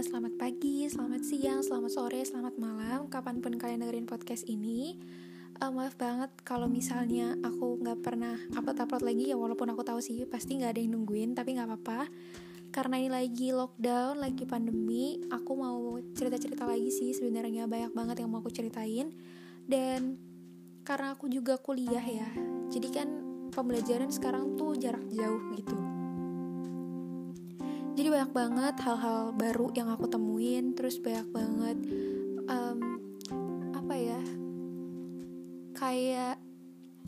selamat pagi, selamat siang, selamat sore, selamat malam Kapan pun kalian dengerin podcast ini. Uh, Maaf banget kalau misalnya aku nggak pernah upload-upload lagi Ya walaupun aku tahu sih pasti nggak ada yang nungguin Tapi nggak apa-apa. Karena ini lagi lockdown, lagi pandemi Aku mau cerita-cerita lagi sih sebenarnya banyak banget yang mau aku ceritain. Dan karena aku juga kuliah ya Jadi kan pembelajaran sekarang tuh jarak jauh gitu jadi banyak banget hal-hal baru yang aku temuin terus banyak banget um, apa ya kayak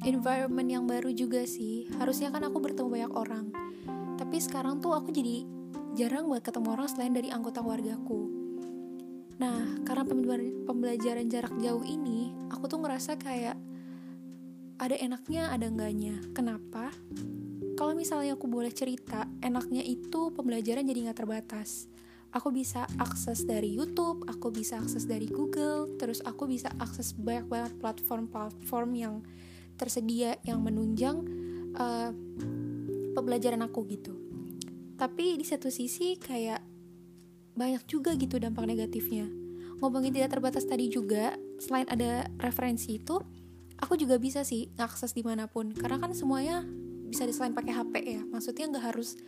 environment yang baru juga sih. Harusnya kan aku bertemu banyak orang. Tapi sekarang tuh aku jadi jarang buat ketemu orang selain dari anggota keluargaku. Nah karena pembelajaran jarak jauh ini aku tuh ngerasa kayak ada enaknya ada enggaknya. Kenapa kalau misalnya aku boleh cerita, enaknya itu pembelajaran jadi nggak terbatas. Aku bisa akses dari YouTube, aku bisa akses dari Google, terus aku bisa akses banyak banget platform-platform yang tersedia yang menunjang uh, pembelajaran aku gitu. Tapi di satu sisi kayak banyak juga gitu dampak negatifnya. Ngomongin tidak terbatas tadi juga, selain ada referensi itu, aku juga bisa sih akses di mana pun. Karena kan semuanya bisa selain pakai HP ya. Maksudnya nggak harus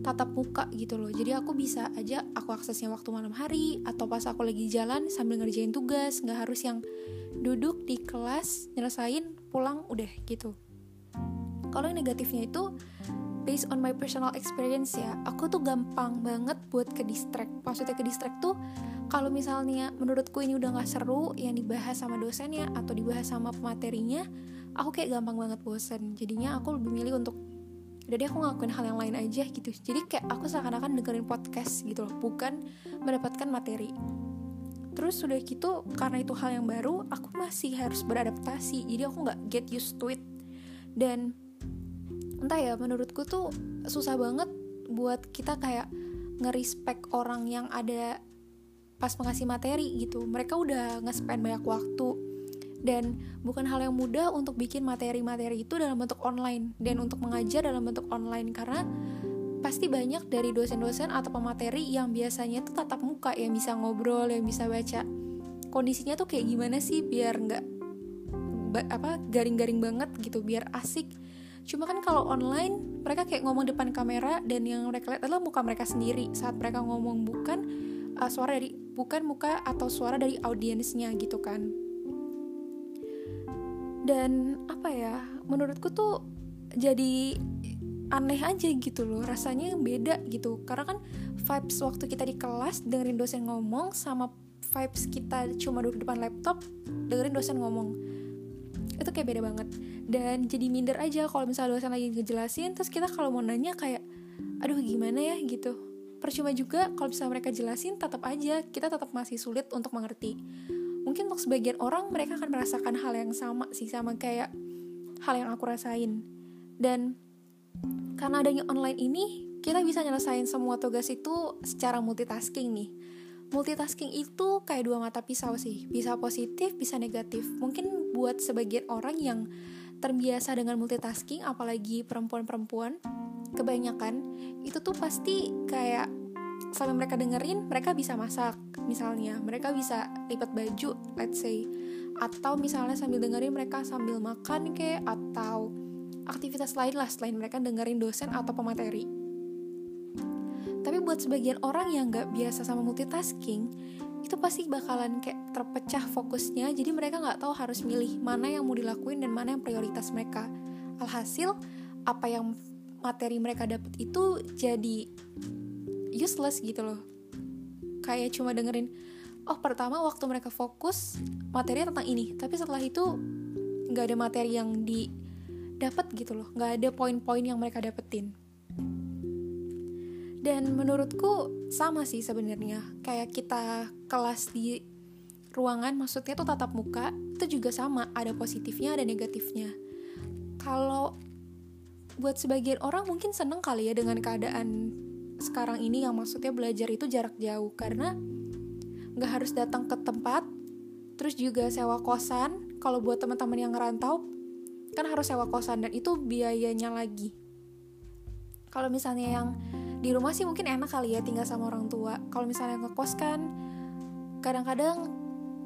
tatap muka gitu loh. Jadi aku bisa aja aku aksesnya waktu malam hari atau pas aku lagi jalan sambil ngerjain tugas. Nggak harus yang duduk di kelas nyelesain pulang udah gitu. Kalau yang negatifnya itu based on my personal experience ya aku tuh gampang banget buat ke distract. Maksudnya ke distract tuh kalau misalnya menurutku ini udah nggak seru yang dibahas sama dosennya atau dibahas sama pematerinya aku kayak gampang banget bosen. Jadinya aku lebih milih untuk jadi aku ngelakuin hal yang lain aja gitu. Jadi kayak aku seakan-akan dengerin podcast gitu loh bukan mendapatkan materi. Terus sudah gitu karena itu hal yang baru aku masih harus beradaptasi. Jadi aku nggak get used to it. Dan entah ya menurutku tuh susah banget buat kita kayak ngerespek orang yang ada pas mengasih materi gitu. Mereka udah nge-spend banyak waktu dan bukan hal yang mudah untuk bikin materi-materi itu dalam bentuk online. Dan untuk mengajar dalam bentuk online. Karena pasti banyak dari dosen-dosen atau pemateri yang biasanya tuh tatap muka yang bisa ngobrol yang bisa baca. Kondisinya tuh kayak gimana sih biar nggak apa garing-garing banget gitu biar asik. Cuma kan kalau online mereka kayak ngomong depan kamera dan yang mereka lihat adalah muka mereka sendiri. Saat mereka ngomong bukan uh, suara dari bukan muka atau suara dari audiensnya gitu kan dan apa ya menurutku tuh jadi aneh aja gitu loh rasanya beda gitu. Karena kan vibes waktu kita di kelas dengerin dosen ngomong sama vibes kita cuma duduk depan laptop dengerin dosen ngomong. Itu kayak beda banget. Dan jadi minder aja kalau misalnya dosen lagi ngejelasin terus kita kalau mau nanya kayak aduh gimana ya? gitu. Percuma juga kalau misalnya mereka jelasin tetap aja kita tetap masih sulit untuk mengerti mungkin untuk sebagian orang mereka akan merasakan hal yang sama sih sama kayak hal yang aku rasain. Dan karena adanya online ini kita bisa nyelesain semua tugas itu secara multitasking nih. Multitasking itu kayak dua mata pisau sih. Bisa positif bisa negatif. Mungkin buat sebagian orang yang terbiasa dengan multitasking apalagi perempuan-perempuan kebanyakan itu tuh pasti kayak sambil mereka dengerin mereka bisa masak misalnya. Mereka bisa lipat baju let's say. Atau misalnya sambil dengerin mereka sambil makan kayak atau aktivitas lain lah selain mereka dengerin dosen atau pemateri. Tapi buat sebagian orang yang nggak biasa sama multitasking itu pasti bakalan kayak terpecah fokusnya. Jadi mereka nggak tahu harus milih mana yang mau dilakuin dan mana yang prioritas mereka. Alhasil apa yang materi mereka dapat itu jadi useless gitu loh. Kayak cuma dengerin oh pertama waktu mereka fokus materi tentang ini tapi setelah itu nggak ada materi yang didapat gitu loh. Nggak ada poin-poin yang mereka dapetin. Dan menurutku sama sih sebenarnya. Kayak kita kelas di ruangan maksudnya tuh tatap muka itu juga sama. Ada positifnya ada negatifnya. Kalau buat sebagian orang mungkin seneng kali ya dengan keadaan sekarang ini yang maksudnya belajar itu jarak jauh. Karena nggak harus datang ke tempat terus juga sewa kosan. Kalau buat teman-teman yang ngerantau kan harus sewa kosan dan itu biayanya lagi. Kalau misalnya yang di rumah sih mungkin enak kali ya tinggal sama orang tua. Kalau misalnya ngekos kan kadang-kadang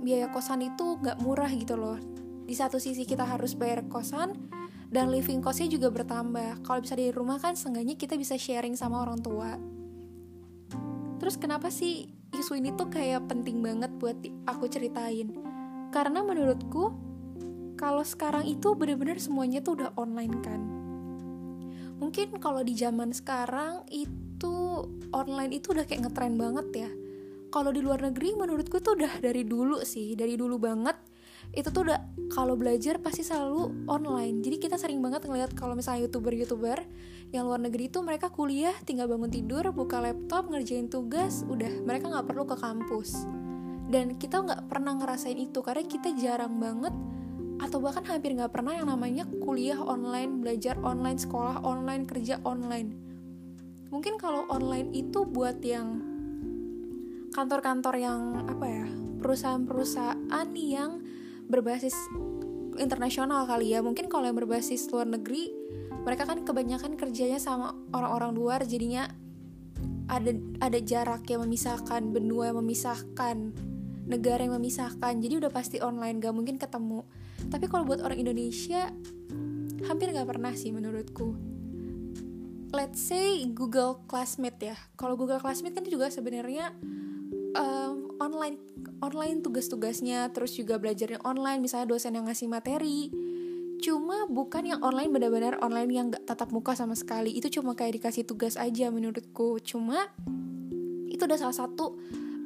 biaya kosan itu nggak murah gitu loh. Di satu sisi kita harus bayar kosan dan living costnya juga bertambah. Kalau bisa di rumah kan seenggaknya kita bisa sharing sama orang tua. Terus kenapa sih isu ini tuh kayak penting banget buat aku ceritain? Karena menurutku kalau sekarang itu bener-bener semuanya tuh udah online kan. Mungkin kalau di zaman sekarang itu online itu udah kayak ngetren banget ya. Kalau di luar negeri menurutku tuh udah dari dulu sih dari dulu banget itu tuh udah kalau belajar pasti selalu online. Jadi kita sering banget ngeliat kalau misalnya youtuber youtuber yang luar negeri itu mereka kuliah tinggal bangun tidur buka laptop ngerjain tugas udah. Mereka nggak perlu ke kampus. Dan kita nggak pernah ngerasain itu karena kita jarang banget atau bahkan hampir nggak pernah yang namanya kuliah online belajar online sekolah online kerja online. Mungkin kalau online itu buat yang kantor-kantor yang apa ya perusahaan-perusahaan yang berbasis internasional kali ya. Mungkin kalau yang berbasis luar negeri mereka kan kebanyakan kerjanya sama orang-orang luar. Jadinya ada ada jarak yang memisahkan benua yang memisahkan negara yang memisahkan. Jadi udah pasti online gak mungkin ketemu. Tapi kalau buat orang Indonesia hampir gak pernah sih menurutku. Let's say Google Classmate ya. Kalau Google Classmate kan juga sebenarnya um, online online tugas-tugasnya terus juga belajarnya online misalnya dosen yang ngasih materi. Cuma bukan yang online benar-benar online yang gak tatap muka sama sekali. Itu cuma kayak dikasih tugas aja menurutku. Cuma itu udah salah satu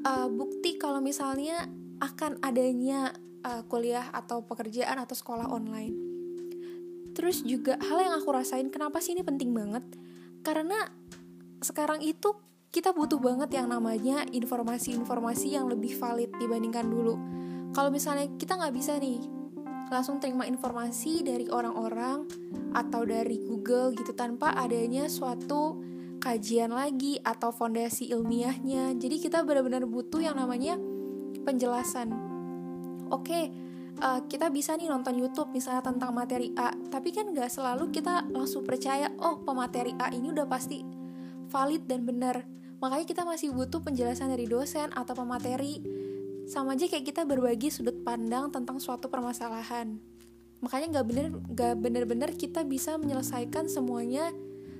uh, bukti kalau misalnya akan adanya uh, kuliah atau pekerjaan atau sekolah online. Terus juga hal yang aku rasain kenapa sih ini penting banget? Karena sekarang itu kita butuh banget yang namanya informasi-informasi yang lebih valid dibandingkan dulu. Kalau misalnya kita nggak bisa nih langsung terima informasi dari orang-orang atau dari Google gitu tanpa adanya suatu kajian lagi atau fondasi ilmiahnya. Jadi kita benar-benar butuh yang namanya penjelasan. Oke, uh, kita bisa nih nonton YouTube misalnya tentang materi A, tapi kan nggak selalu kita langsung percaya oh pemateri A ini udah pasti valid dan benar Makanya kita masih butuh penjelasan dari dosen atau pemateri sama aja kayak kita berbagi sudut pandang tentang suatu permasalahan. Makanya nggak bener nggak bener-bener kita bisa menyelesaikan semuanya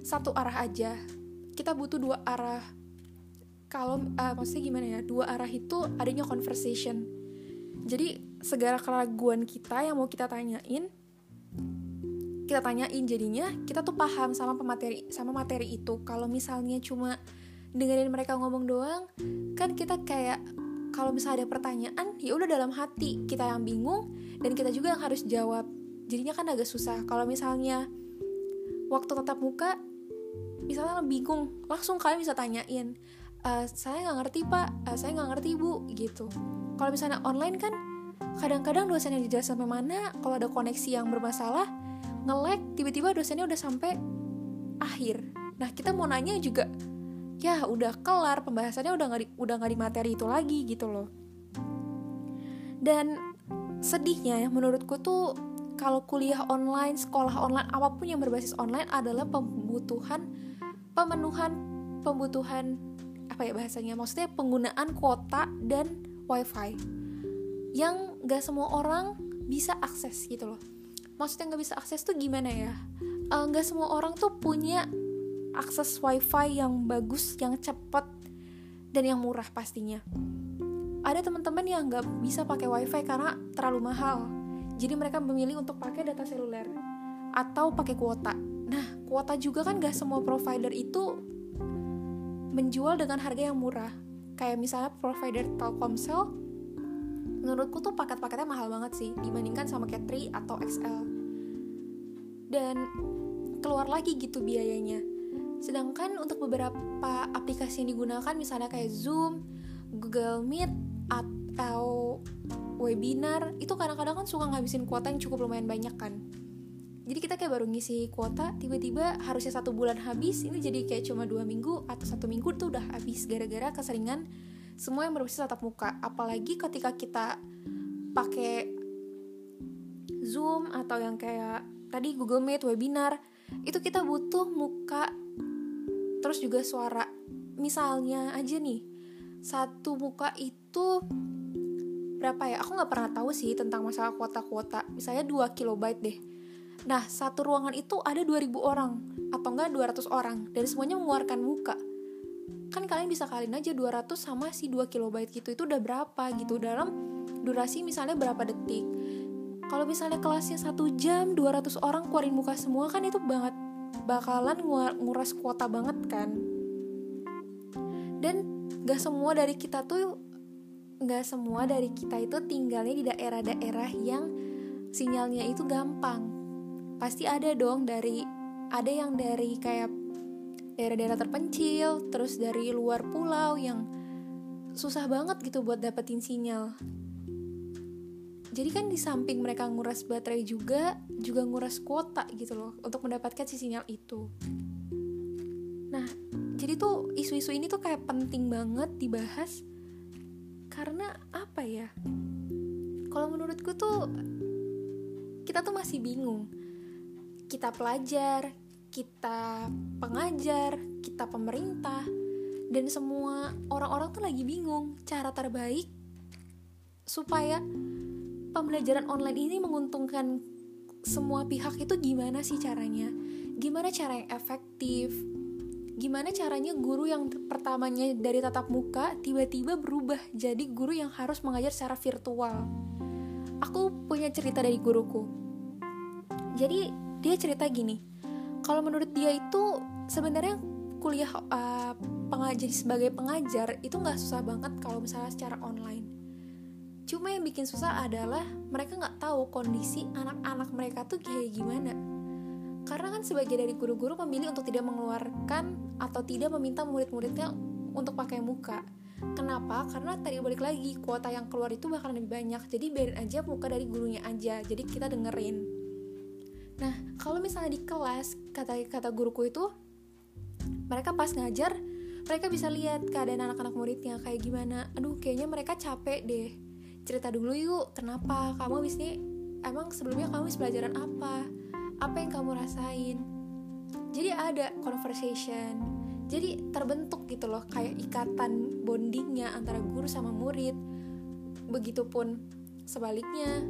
satu arah aja. Kita butuh dua arah. Kalau uh, maksudnya gimana ya? Dua arah itu adanya conversation. Jadi segala keraguan kita yang mau kita tanyain, kita tanyain jadinya kita tuh paham sama pemateri sama materi itu. Kalau misalnya cuma dengerin mereka ngomong doang kan kita kayak kalau misalnya ada pertanyaan ya udah dalam hati. Kita yang bingung dan kita juga yang harus jawab. Jadinya kan agak susah. Kalau misalnya waktu tatap muka misalnya bingung langsung kalian bisa tanyain e, saya nggak ngerti pak. E, saya nggak ngerti bu gitu. Kalau misalnya online kan kadang-kadang dosen yang dijelas sampai mana kalau ada koneksi yang bermasalah nge-lag tiba-tiba dosennya udah sampai akhir. Nah kita mau nanya juga ya udah kelar pembahasannya udah nggak udah nggak di materi itu lagi gitu loh. Dan sedihnya ya menurutku tuh kalau kuliah online sekolah online apa pun yang berbasis online adalah pembutuhan pemenuhan pembutuhan apa ya bahasanya maksudnya penggunaan kuota dan wifi yang gak semua orang bisa akses gitu loh maksudnya nggak bisa akses tuh gimana ya eh, nggak uh, semua orang tuh punya akses wifi yang bagus, yang cepat dan yang murah pastinya. Ada teman-teman yang nggak bisa pakai wifi karena terlalu mahal, jadi mereka memilih untuk pakai data seluler atau pakai kuota. Nah, kuota juga kan gak semua provider itu menjual dengan harga yang murah. Kayak misalnya provider Telkomsel, menurutku tuh paket-paketnya mahal banget sih dibandingkan sama kayak Tri atau XL. Dan keluar lagi gitu biayanya Sedangkan untuk beberapa aplikasi yang digunakan misalnya kayak Zoom, Google Meet, atau webinar, itu kadang-kadang kan suka ngabisin kuota yang cukup lumayan banyak kan. Jadi kita kayak baru ngisi kuota, tiba-tiba harusnya satu bulan habis, ini jadi kayak cuma dua minggu atau satu minggu itu udah habis gara-gara keseringan semua yang berbasis tatap muka. Apalagi ketika kita pakai Zoom atau yang kayak tadi Google Meet, webinar, itu kita butuh muka terus juga suara. Misalnya aja nih satu muka itu berapa ya? Aku nggak pernah tahu sih tentang masalah kuota-kuota. Misalnya 2 kilobyte deh. Nah satu ruangan itu ada 2000 orang atau enggak 200 orang dan semuanya mengeluarkan muka kan kalian bisa kalian aja 200 sama si 2 kilobyte gitu. Itu udah berapa gitu? Dalam durasi misalnya berapa detik? Kalau misalnya kelasnya satu jam 200 orang keluarin muka semua kan itu banget bakalan nguras kuota banget kan? Dan gak semua dari kita tuh gak semua dari kita itu tinggalnya di daerah-daerah yang sinyalnya itu gampang. Pasti ada dong dari ada yang dari kayak daerah-daerah terpencil terus dari luar pulau yang susah banget gitu buat dapetin sinyal. Jadi kan di samping mereka nguras baterai juga juga nguras kuota gitu loh untuk mendapatkan si sinyal itu. Nah jadi tuh isu-isu ini tuh kayak penting banget dibahas karena apa ya? Kalau menurutku tuh kita tuh masih bingung. Kita pelajar kita pengajar kita pemerintah dan semua orang-orang tuh lagi bingung cara terbaik supaya pembelajaran online ini menguntungkan semua pihak itu gimana sih caranya? Gimana cara yang efektif? Gimana caranya guru yang pertamanya dari tatap muka tiba-tiba berubah jadi guru yang harus mengajar secara virtual? Aku punya cerita dari guruku. Jadi dia cerita gini, kalau menurut dia itu sebenarnya kuliah uh, pengajar sebagai pengajar itu nggak susah banget kalau misalnya secara online Cuma yang bikin susah adalah mereka nggak tahu kondisi anak-anak mereka tuh kayak gimana. Karena kan sebagai dari guru-guru memilih untuk tidak mengeluarkan atau tidak meminta murid-muridnya untuk pakai muka. Kenapa? Karena tadi balik lagi kuota yang keluar itu bakal lebih banyak. Jadi biarin aja muka dari gurunya aja. Jadi kita dengerin. Nah, kalau misalnya di kelas kata kata guruku itu mereka pas ngajar mereka bisa lihat keadaan anak-anak muridnya kayak gimana. Aduh, kayaknya mereka capek deh. Cerita dulu yuk kenapa? Kamu habis ini emang sebelumnya kamu habis pelajaran apa? Apa yang kamu rasain? Jadi ada conversation. Jadi terbentuk gitu loh kayak ikatan bondingnya antara guru sama murid. Begitupun sebaliknya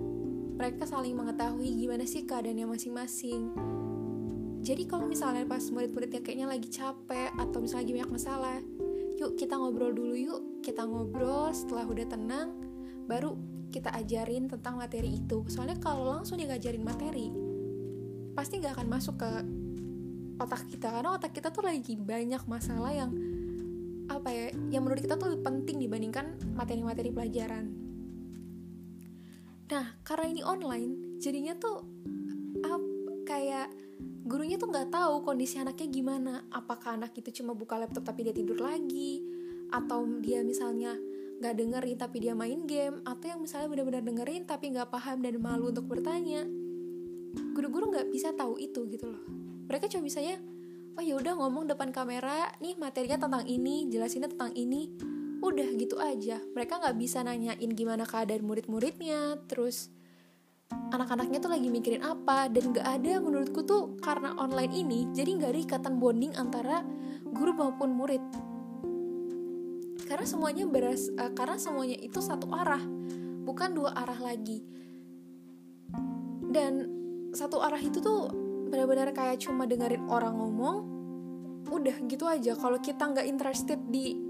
mereka saling mengetahui gimana sih keadaannya masing-masing. Jadi kalau misalnya pas murid-muridnya kayaknya lagi capek atau misalnya lagi banyak masalah yuk kita ngobrol dulu yuk. Kita ngobrol setelah udah tenang baru kita ajarin tentang materi itu. Soalnya kalau langsung dia ngajarin materi pasti nggak akan masuk ke otak kita. Karena otak kita tuh lagi banyak masalah yang apa ya yang menurut kita tuh penting dibandingkan materi-materi pelajaran nah karena ini online jadinya tuh up, kayak gurunya tuh nggak tahu kondisi anaknya gimana. Apakah anak itu cuma buka laptop tapi dia tidur lagi atau dia misalnya nggak dengerin tapi dia main game atau yang misalnya benar-benar dengerin tapi nggak paham dan malu untuk bertanya. Guru-guru nggak bisa tahu itu gitu loh. Mereka cuma bisanya oh ya udah ngomong depan kamera nih materinya tentang ini jelasinnya tentang ini udah gitu aja. Mereka nggak bisa nanyain gimana keadaan murid-muridnya. Terus anak-anaknya tuh lagi mikirin apa. Dan gak ada menurutku tuh karena online ini jadi nggak ada ikatan bonding antara guru maupun murid. Karena semuanya beras uh, karena semuanya itu satu arah bukan dua arah lagi. Dan satu arah itu tuh benar-benar kayak cuma dengerin orang ngomong udah gitu aja. Kalau kita nggak interested di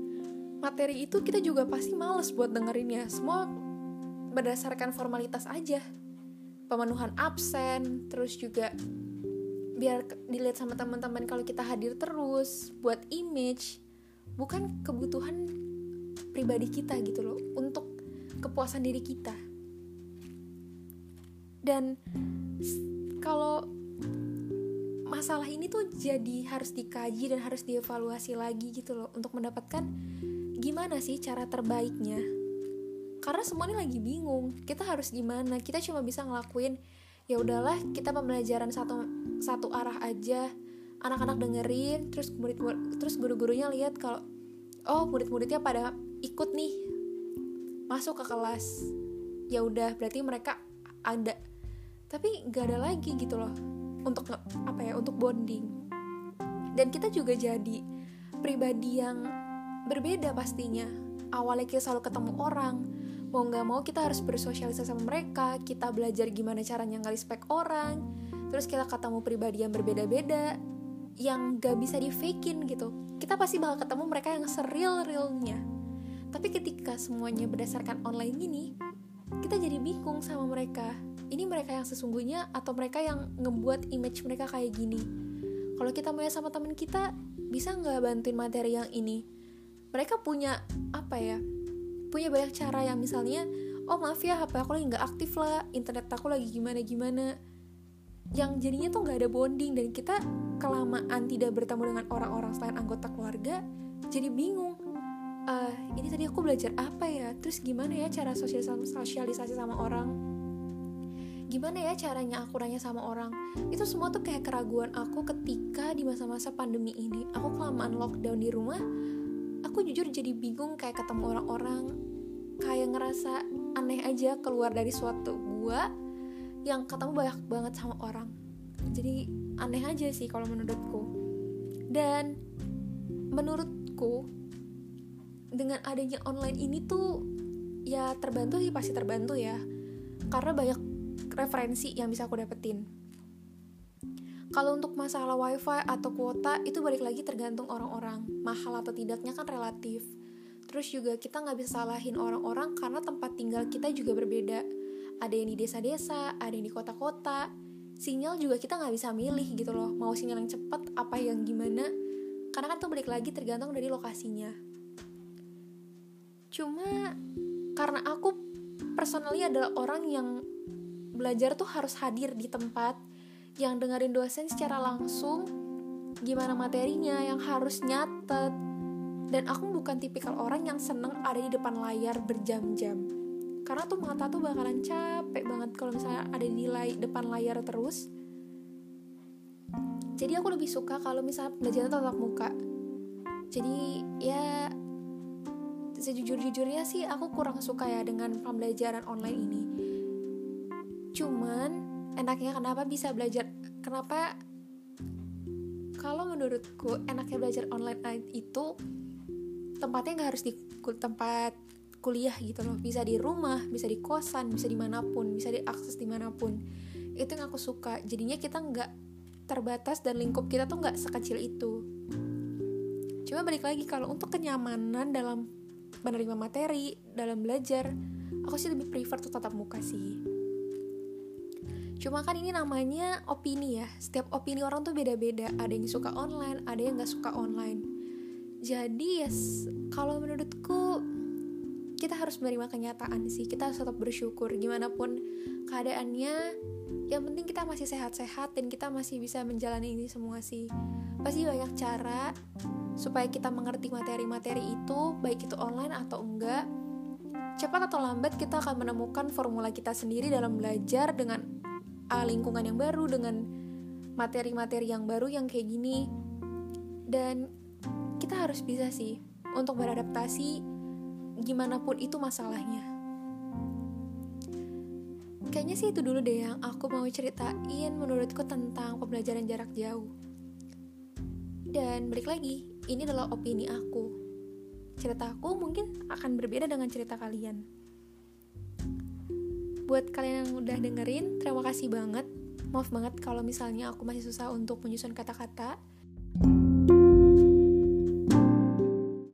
materi itu kita juga pasti males buat dengerinnya. Semua berdasarkan formalitas aja. Pemenuhan absen terus juga biar dilihat sama teman-teman kalau kita hadir terus buat image bukan kebutuhan pribadi kita gitu loh untuk kepuasan diri kita. Dan kalau masalah ini tuh jadi harus dikaji dan harus dievaluasi lagi gitu loh untuk mendapatkan gimana sih cara terbaiknya? Karena semuanya lagi bingung. Kita harus gimana? Kita cuma bisa ngelakuin ya udahlah kita pembelajaran satu satu arah aja. Anak-anak dengerin terus murid, terus guru-gurunya lihat kalau oh murid-muridnya pada ikut nih masuk ke kelas. Ya udah berarti mereka ada. Tapi nggak ada lagi gitu loh untuk apa ya untuk bonding. Dan kita juga jadi pribadi yang berbeda pastinya. Awalnya kita selalu ketemu orang. Mau nggak mau kita harus bersosialisasi sama mereka kita belajar gimana caranya nge-respect orang terus kita ketemu pribadi yang berbeda-beda yang gak bisa di fakein gitu. Kita pasti bakal ketemu mereka yang seril realnya tapi ketika semuanya berdasarkan online ini kita jadi bingung sama mereka. Ini mereka yang sesungguhnya atau mereka yang ngebuat image mereka kayak gini? Kalau kita mau ya sama teman kita bisa nggak bantuin materi yang ini mereka punya apa ya punya banyak cara yang misalnya oh maaf ya HP aku lagi nggak aktif lah internet aku lagi gimana gimana. Yang jadinya tuh nggak ada bonding dan kita kelamaan tidak bertemu dengan orang-orang selain anggota keluarga jadi bingung. Uh, ini tadi aku belajar apa ya? Terus gimana ya cara sosialisasi, sama orang? Gimana ya caranya aku nanya sama orang? Itu semua tuh kayak keraguan aku ketika di masa-masa pandemi ini aku kelamaan lockdown di rumah aku jujur jadi bingung kayak ketemu orang-orang kayak ngerasa aneh aja keluar dari suatu gua yang ketemu banyak banget sama orang. Jadi aneh aja sih kalau menurutku. Dan menurutku dengan adanya online ini tuh ya terbantu sih pasti terbantu ya. Karena banyak referensi yang bisa aku dapetin kalau untuk masalah wifi atau kuota itu balik lagi tergantung orang-orang. Mahal atau tidaknya kan relatif. Terus juga kita nggak bisa salahin orang-orang karena tempat tinggal kita juga berbeda. Ada yang di desa-desa, ada yang di kota-kota. Sinyal juga kita nggak bisa milih gitu loh. Mau sinyal yang cepat, apa yang gimana. Karena kan tuh balik lagi tergantung dari lokasinya. Cuma karena aku personally adalah orang yang belajar tuh harus hadir di tempat yang dengerin dosen secara langsung gimana materinya yang harus nyatet. Dan aku bukan tipikal orang yang seneng ada di depan layar berjam-jam. Karena tuh mata tuh bakalan capek banget kalau misalnya ada di lay depan layar terus. Jadi aku lebih suka kalau misalnya belajar tatap muka. Jadi ya sejujur-jujurnya sih aku kurang suka ya dengan pembelajaran online ini. Cuman enaknya kenapa bisa belajar? Kenapa kalau menurutku enaknya belajar online itu tempatnya nggak harus di tempat kuliah gitu loh. Bisa di rumah bisa di kosan bisa di mana pun bisa diakses di mana pun. Itu yang aku suka. Jadinya kita nggak terbatas dan lingkup kita tuh nggak sekecil itu. Cuma balik lagi kalau untuk kenyamanan dalam menerima materi dalam belajar aku sih lebih prefer tuh tatap muka sih Cuma kan ini namanya opini ya. Setiap opini orang tuh beda-beda. Ada yang suka online, ada yang nggak suka online. Jadi yes, kalau menurutku kita harus menerima kenyataan sih. Kita harus tetap bersyukur gimana pun keadaannya. Yang penting kita masih sehat-sehat dan kita masih bisa menjalani ini semua sih. Pasti banyak cara supaya kita mengerti materi-materi itu, baik itu online atau enggak. Cepat atau lambat kita akan menemukan formula kita sendiri dalam belajar dengan uh, lingkungan yang baru dengan materi-materi yang baru yang kayak gini. Dan kita harus bisa sih untuk beradaptasi gimana pun itu masalahnya. Kayaknya sih itu dulu deh yang aku mau ceritain menurutku tentang pembelajaran jarak jauh. Dan balik lagi ini adalah opini aku. Cerita aku mungkin akan berbeda dengan cerita kalian buat kalian yang udah dengerin terima kasih banget. Maaf banget kalau misalnya aku masih susah untuk menyusun kata-kata